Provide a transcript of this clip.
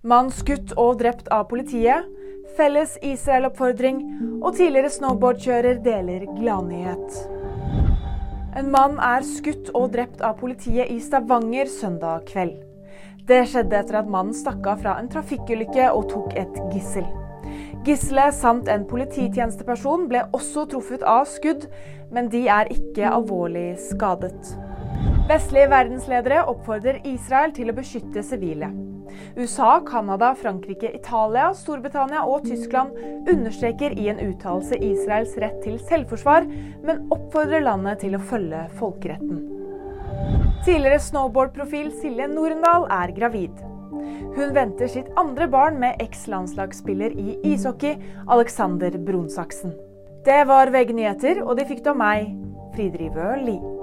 Mann skutt og drept av politiet. Felles Israel-oppfordring. Og tidligere snowboardkjører deler gladnyhet. En mann er skutt og drept av politiet i Stavanger søndag kveld. Det skjedde etter at mannen stakk av fra en trafikkulykke og tok et gissel. Gisselet samt en polititjenesteperson ble også truffet av skudd, men de er ikke alvorlig skadet. Vestlige verdensledere oppfordrer Israel til å beskytte sivile. USA, Canada, Frankrike, Italia, Storbritannia og Tyskland understreker i en uttalelse Israels rett til selvforsvar, men oppfordrer landet til å følge folkeretten. Tidligere snowboardprofil Silje Norendal er gravid. Hun venter sitt andre barn med eks-landslagsspiller i ishockey, Alexander Bronsaksen. Det var VG nyheter, og de fikk det av meg, Fridrivø Lie.